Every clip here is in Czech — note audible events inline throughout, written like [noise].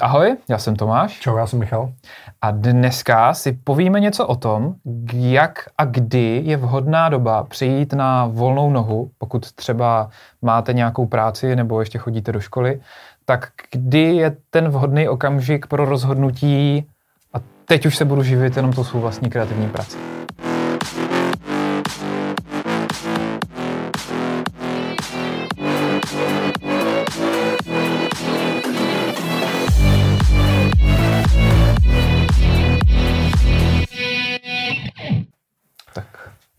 Ahoj, já jsem Tomáš. Čau, já jsem Michal. A dneska si povíme něco o tom, jak a kdy je vhodná doba přijít na volnou nohu, pokud třeba máte nějakou práci nebo ještě chodíte do školy, tak kdy je ten vhodný okamžik pro rozhodnutí a teď už se budu živit jenom tou svou vlastní kreativní prací.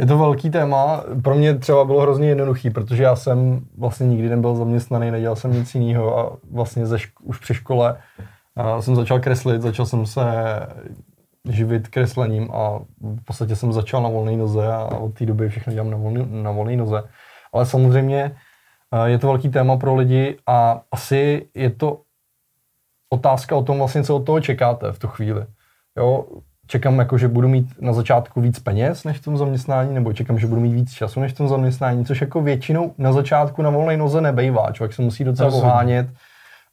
Je to velký téma. Pro mě třeba bylo hrozně jednoduchý, protože já jsem vlastně nikdy nebyl zaměstnaný, nedělal jsem nic jiného a vlastně ze šk- už při škole jsem začal kreslit, začal jsem se živit kreslením a v podstatě jsem začal na volné noze a od té doby všechno dělám na volné, na noze. Ale samozřejmě je to velký téma pro lidi a asi je to otázka o tom vlastně, co od toho čekáte v tu chvíli. Jo, čekám, jako, že budu mít na začátku víc peněz než v tom zaměstnání, nebo čekám, že budu mít víc času než v tom zaměstnání, což jako většinou na začátku na volné noze nebejvá. Člověk se musí docela pohánět,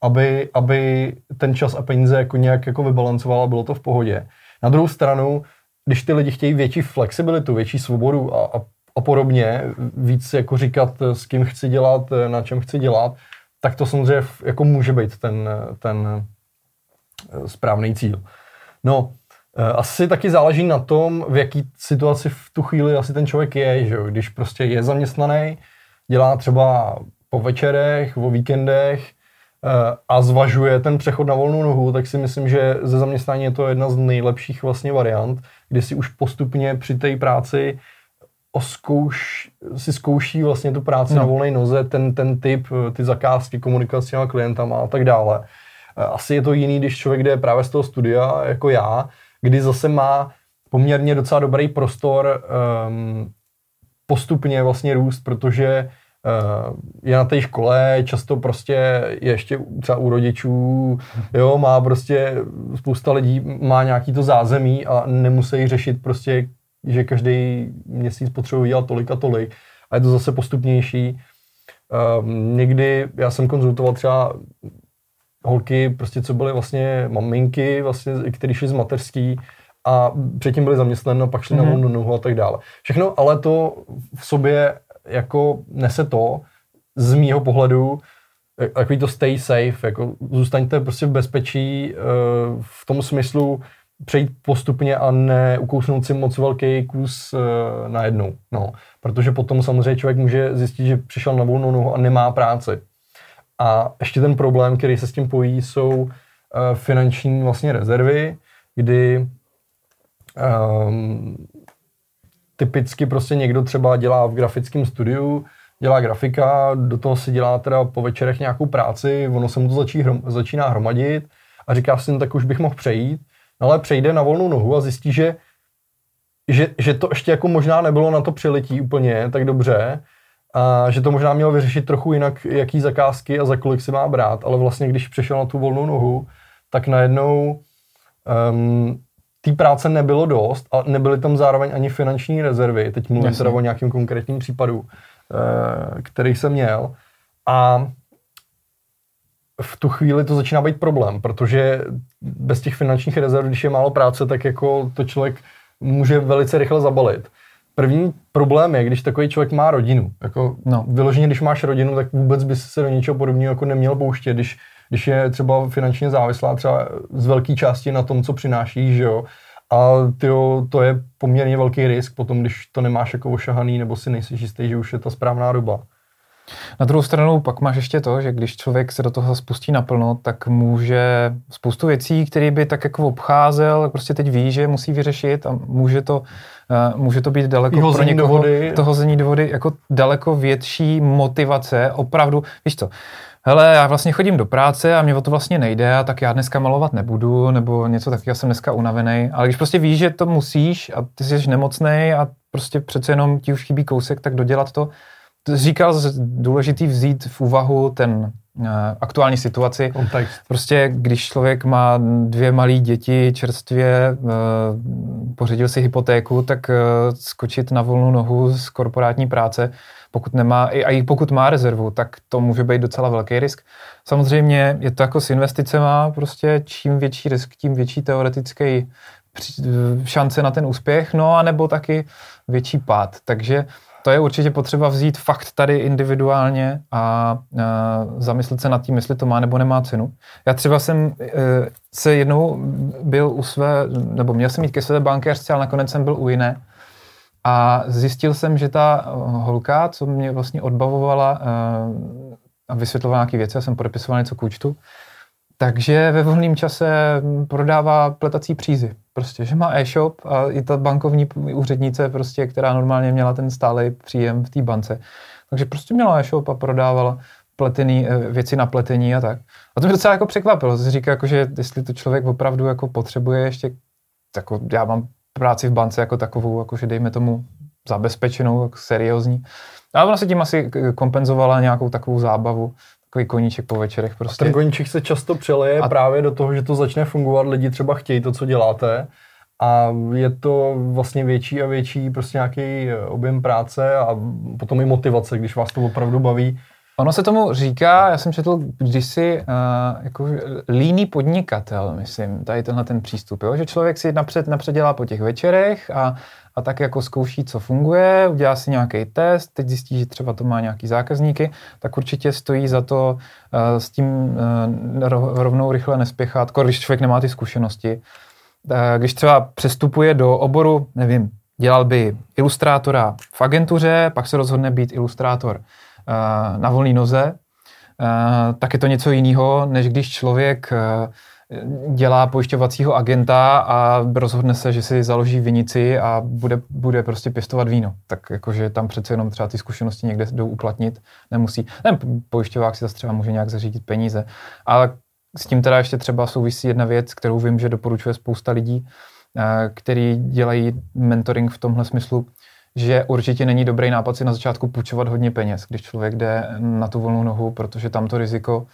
aby, aby ten čas a peníze jako nějak jako vybalancoval a bylo to v pohodě. Na druhou stranu, když ty lidi chtějí větší flexibilitu, větší svobodu a, a, a podobně, víc jako říkat, s kým chci dělat, na čem chci dělat, tak to samozřejmě jako může být ten, ten správný cíl. No, Eh, asi taky záleží na tom, v jaký situaci v tu chvíli asi ten člověk je, že jo? Když prostě je zaměstnaný, dělá třeba po večerech, o víkendech eh, a zvažuje ten přechod na volnou nohu, tak si myslím, že ze zaměstnání je to jedna z nejlepších vlastně variant, kdy si už postupně při té práci oskouš, si zkouší vlastně tu práci no. na volné noze, ten, ten typ, eh, ty zakázky, komunikace s těma klientama a tak dále. Asi je to jiný, když člověk jde právě z toho studia, jako já, kdy zase má poměrně docela dobrý prostor um, postupně vlastně růst, protože uh, je na té škole, často prostě je ještě třeba u rodičů, jo, má prostě spousta lidí má nějaký to zázemí a nemusí řešit prostě, že každý měsíc potřebuje dělat tolik a tolik a je to zase postupnější. Um, někdy já jsem konzultoval třeba holky, prostě co byly vlastně maminky, vlastně, které šly z mateřský a předtím byly zaměstnané, pak šly mm-hmm. na mhm. nohu a tak dále. Všechno, ale to v sobě jako nese to, z mýho pohledu, takový to stay safe, jako zůstaňte prostě v bezpečí eh, v tom smyslu přejít postupně a neukousnout si moc velký kus eh, najednou. No, protože potom samozřejmě člověk může zjistit, že přišel na volnou nohu a nemá práci. A ještě ten problém, který se s tím pojí, jsou uh, finanční vlastně rezervy, kdy um, typicky prostě někdo třeba dělá v grafickém studiu, dělá grafika, do toho si dělá teda po večerech nějakou práci, ono se mu to začí hrom, začíná hromadit a říká si, no tak už bych mohl přejít, no ale přejde na volnou nohu a zjistí, že, že, že to ještě jako možná nebylo na to přilití úplně tak dobře, a že to možná měl vyřešit trochu jinak, jaký zakázky a za kolik si má brát, ale vlastně když přešel na tu volnou nohu, tak najednou um, té práce nebylo dost a nebyly tam zároveň ani finanční rezervy. Teď mluvím teda o nějakém konkrétním případu, uh, který jsem měl. A v tu chvíli to začíná být problém, protože bez těch finančních rezerv, když je málo práce, tak jako to člověk může velice rychle zabalit. První problém je, když takový člověk má rodinu. Jako no. Vyloženě, když máš rodinu, tak vůbec bys se do něčeho podobného jako neměl pouštět, když, když je třeba finančně závislá třeba z velké části na tom, co přináší, že jo. A tyjo, to je poměrně velký risk potom, když to nemáš jako ošahaný, nebo si nejsi jistý, že už je ta správná doba. Na druhou stranu pak máš ještě to, že když člověk se do toho spustí naplno, tak může spoustu věcí, které by tak jako obcházel, prostě teď ví, že musí vyřešit a může to, uh, může to být daleko pro někoho, do vody. to hození do vody, jako daleko větší motivace, opravdu, víš co, hele, já vlastně chodím do práce a mě o to vlastně nejde, a tak já dneska malovat nebudu, nebo něco takového, já jsem dneska unavený. Ale když prostě víš, že to musíš a ty jsi nemocný a prostě přece jenom ti už chybí kousek, tak dodělat to, říkal důležitý vzít v úvahu ten aktuální situaci. Kontext. Prostě když člověk má dvě malé děti čerstvě, pořídil si hypotéku, tak skočit na volnou nohu z korporátní práce, pokud nemá, a i pokud má rezervu, tak to může být docela velký risk. Samozřejmě je to jako s investicema, prostě čím větší risk, tím větší teoretický šance na ten úspěch, no a nebo taky větší pád. Takže to je určitě potřeba vzít fakt tady individuálně a, a zamyslet se nad tím, jestli to má nebo nemá cenu. Já třeba jsem e, se jednou byl u své, nebo měl jsem mít ke své bankéřce, ale nakonec jsem byl u jiné. A zjistil jsem, že ta holka, co mě vlastně odbavovala e, a vysvětlovala nějaké věci, já jsem podepisoval něco k účtu, takže ve volném čase prodává pletací přízy. Prostě, že má e-shop a i ta bankovní úřednice, prostě, která normálně měla ten stálý příjem v té bance. Takže prostě měla e-shop a prodávala pletený, eh, věci na pletení a tak. A to mě docela jako překvapilo. Si říká, jako, že jestli to člověk opravdu jako potřebuje ještě, jako já mám práci v bance jako takovou, jako že dejme tomu zabezpečenou, jako seriózní. Ale ona se tím asi kompenzovala nějakou takovou zábavu takový koníček po večerech prostě. A ten koníček se často přeleje a... právě do toho, že to začne fungovat, lidi třeba chtějí to, co děláte a je to vlastně větší a větší prostě nějaký objem práce a potom i motivace, když vás to opravdu baví. Ono se tomu říká, já jsem četl kdysi, uh, jako líný podnikatel, myslím, tady tenhle ten přístup, jo? že člověk si napřed, napřed dělá po těch večerech a a tak jako zkouší, co funguje, udělá si nějaký test, teď zjistí, že třeba to má nějaký zákazníky, tak určitě stojí za to uh, s tím uh, rovnou rychle nespěchat, když člověk nemá ty zkušenosti. Uh, když třeba přestupuje do oboru, nevím, dělal by ilustrátora v agentuře, pak se rozhodne být ilustrátor na volné noze, uh, tak je to něco jiného, než když člověk uh, dělá pojišťovacího agenta a rozhodne se, že si založí vinici a bude, bude prostě pěstovat víno. Tak jakože tam přece jenom třeba ty zkušenosti někde jdou uplatnit, nemusí. Ten pojišťovák si zase třeba může nějak zařídit peníze. Ale s tím teda ještě třeba souvisí jedna věc, kterou vím, že doporučuje spousta lidí, eh, který dělají mentoring v tomhle smyslu, že určitě není dobrý nápad si na začátku půjčovat hodně peněz, když člověk jde na tu volnou nohu, protože tam to riziko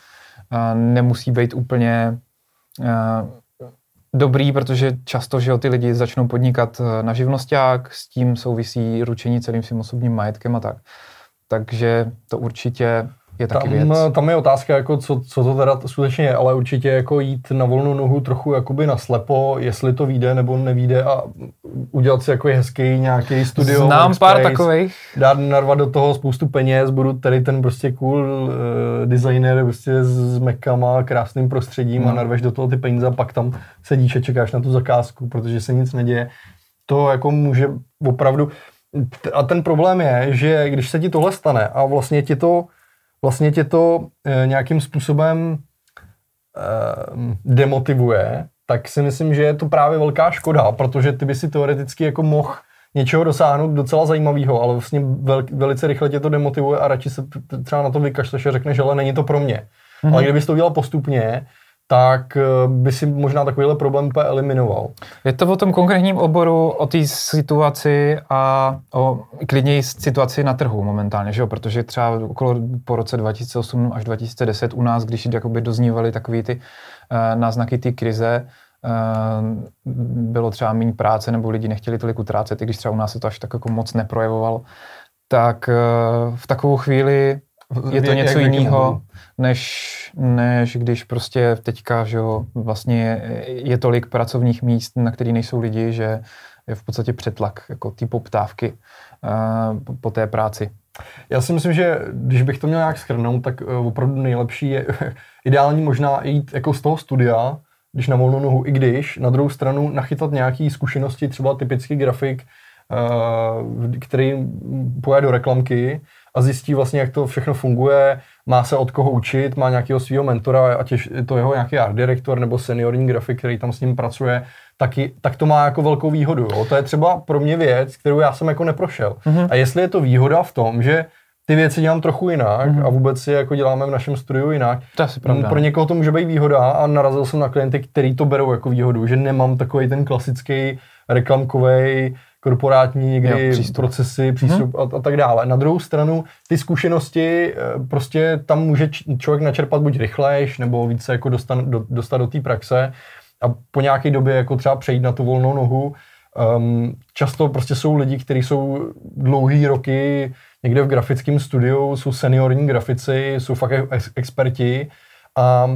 eh, nemusí být úplně Eh, dobrý, protože často, že ty lidi začnou podnikat eh, na živnosták, s tím souvisí ručení celým svým osobním majetkem a tak. Takže to určitě je taky tam, věc. Tam je otázka, jako co, co to teda skutečně je, ale určitě jako jít na volnou nohu trochu jakoby naslepo, jestli to vyjde nebo nevíde a udělat si jako hezký nějaký studio. Znám pár takových. Dát narvat do toho spoustu peněz, budu tady ten prostě cool uh, designer prostě s mekama, krásným prostředím hmm. a narveš do toho ty peníze a pak tam sedíš a čekáš na tu zakázku, protože se nic neděje. To jako může opravdu... A ten problém je, že když se ti tohle stane a vlastně ti to vlastně tě to e, nějakým způsobem e, demotivuje, tak si myslím, že je to právě velká škoda, protože ty by si teoreticky jako mohl něčeho dosáhnout docela zajímavého, ale vlastně vel, velice rychle tě to demotivuje a radši se třeba na to vykašleš a řekneš, že není to pro mě. Mm-hmm. Ale kdybys to udělal postupně, tak eh, by si možná takovýhle problém eliminoval. Je to o tom konkrétním oboru, o té situaci a o klidněji situaci na trhu momentálně, že jo? protože třeba okolo po roce 2008 až 2010 u nás, když jakoby doznívaly takové ty uh, náznaky té krize, uh, bylo třeba méně práce nebo lidi nechtěli tolik utrácet, i když třeba u nás se to až tak jako moc neprojevovalo, tak uh, v takovou chvíli je to něco jiného, než, než když prostě teďka, že jo, vlastně je tolik pracovních míst, na který nejsou lidi, že je v podstatě přetlak jako ty poptávky uh, po té práci. Já si myslím, že když bych to měl nějak schrnout, tak uh, opravdu nejlepší je [laughs] ideální možná jít jako z toho studia, když na volnou nohu, i když na druhou stranu nachytat nějaké zkušenosti, třeba typický grafik, uh, který pojede do reklamky, a zjistí vlastně, jak to všechno funguje, má se od koho učit, má nějakého svého mentora, ať je to jeho nějaký art direktor nebo seniorní grafik, který tam s ním pracuje, taky, tak to má jako velkou výhodu. Jo? To je třeba pro mě věc, kterou já jsem jako neprošel. Mm-hmm. A jestli je to výhoda v tom, že ty věci dělám trochu jinak mm-hmm. a vůbec si jako děláme v našem studiu jinak. To asi pravda. Pro někoho to může být výhoda a narazil jsem na klienty, který to berou jako výhodu, že nemám takový ten klasický reklamkový korporátní někdy jo, přístup. procesy, přístup hmm. a, a tak dále. Na druhou stranu ty zkušenosti eh, prostě tam může člověk načerpat buď rychlejš, nebo více jako dostat do, dostat do té praxe a po nějaké době jako třeba přejít na tu volnou nohu. Um, často prostě jsou lidi, kteří jsou dlouhý roky někde v grafickém studiu, jsou seniorní grafici, jsou fakt ex- experti a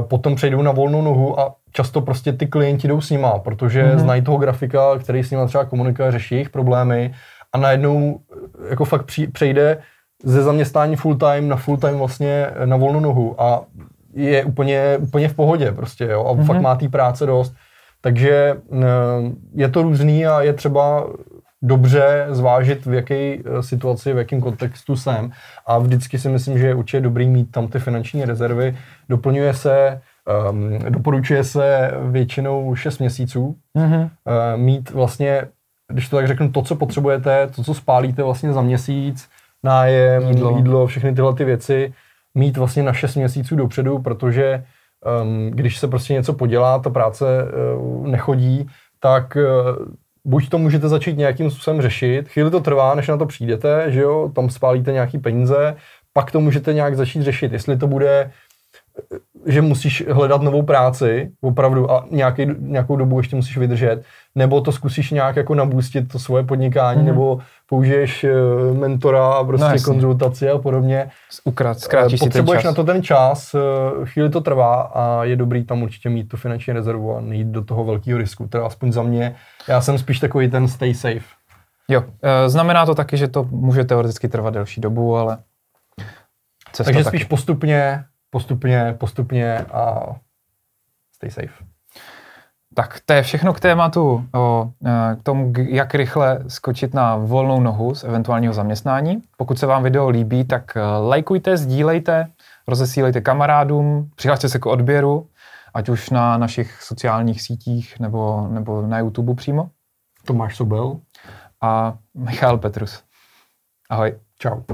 potom přejdou na volnou nohu a často prostě ty klienti jdou s nima, protože mm-hmm. znají toho grafika, který s nima třeba komunikuje, řeší jejich problémy a najednou eh, jako fakt přejde ze zaměstnání full time na full time vlastně na volnou nohu a je úplně, úplně v pohodě prostě, jo, a mm-hmm. fakt má té práce dost. Takže eh, je to různý a je třeba dobře zvážit, v jaké eh, situaci, v jakém kontextu jsem. A vždycky si myslím, že je určitě dobrý mít tam ty finanční rezervy. Doplňuje se, um, doporučuje se většinou 6 měsíců. Mm-hmm. Uh, mít vlastně, když to tak řeknu, to, co potřebujete, to, co spálíte vlastně za měsíc, nájem, jídlo, jídlo všechny tyhle ty věci, mít vlastně na 6 měsíců dopředu, protože um, když se prostě něco podělá, ta práce uh, nechodí, tak uh, buď to můžete začít nějakým způsobem řešit, chvíli to trvá, než na to přijdete, že jo, tam spálíte nějaký peníze, pak to můžete nějak začít řešit, jestli to bude že musíš hledat novou práci, opravdu, a nějaký, nějakou dobu ještě musíš vydržet, nebo to zkusíš nějak jako nabůstit to svoje podnikání, mm. nebo použiješ eh, mentora a prostě no, konzultaci a podobně. Ukrat, zkrátíš Potřebuješ si ten čas. na to ten čas, eh, chvíli to trvá a je dobrý tam určitě mít tu finanční rezervu a nejít do toho velkého risku, teda aspoň za mě. Já jsem spíš takový ten stay safe. Jo, eh, znamená to taky, že to může teoreticky trvat delší dobu, ale cesta Takže taky. spíš postupně, postupně, postupně a stay safe. Tak to je všechno k tématu o e, k tomu, jak rychle skočit na volnou nohu z eventuálního zaměstnání. Pokud se vám video líbí, tak e, lajkujte, sdílejte, rozesílejte kamarádům, přihlašte se k odběru, ať už na našich sociálních sítích nebo, nebo na YouTube přímo. Tomáš Sobel. A Michal Petrus. Ahoj. Ciao.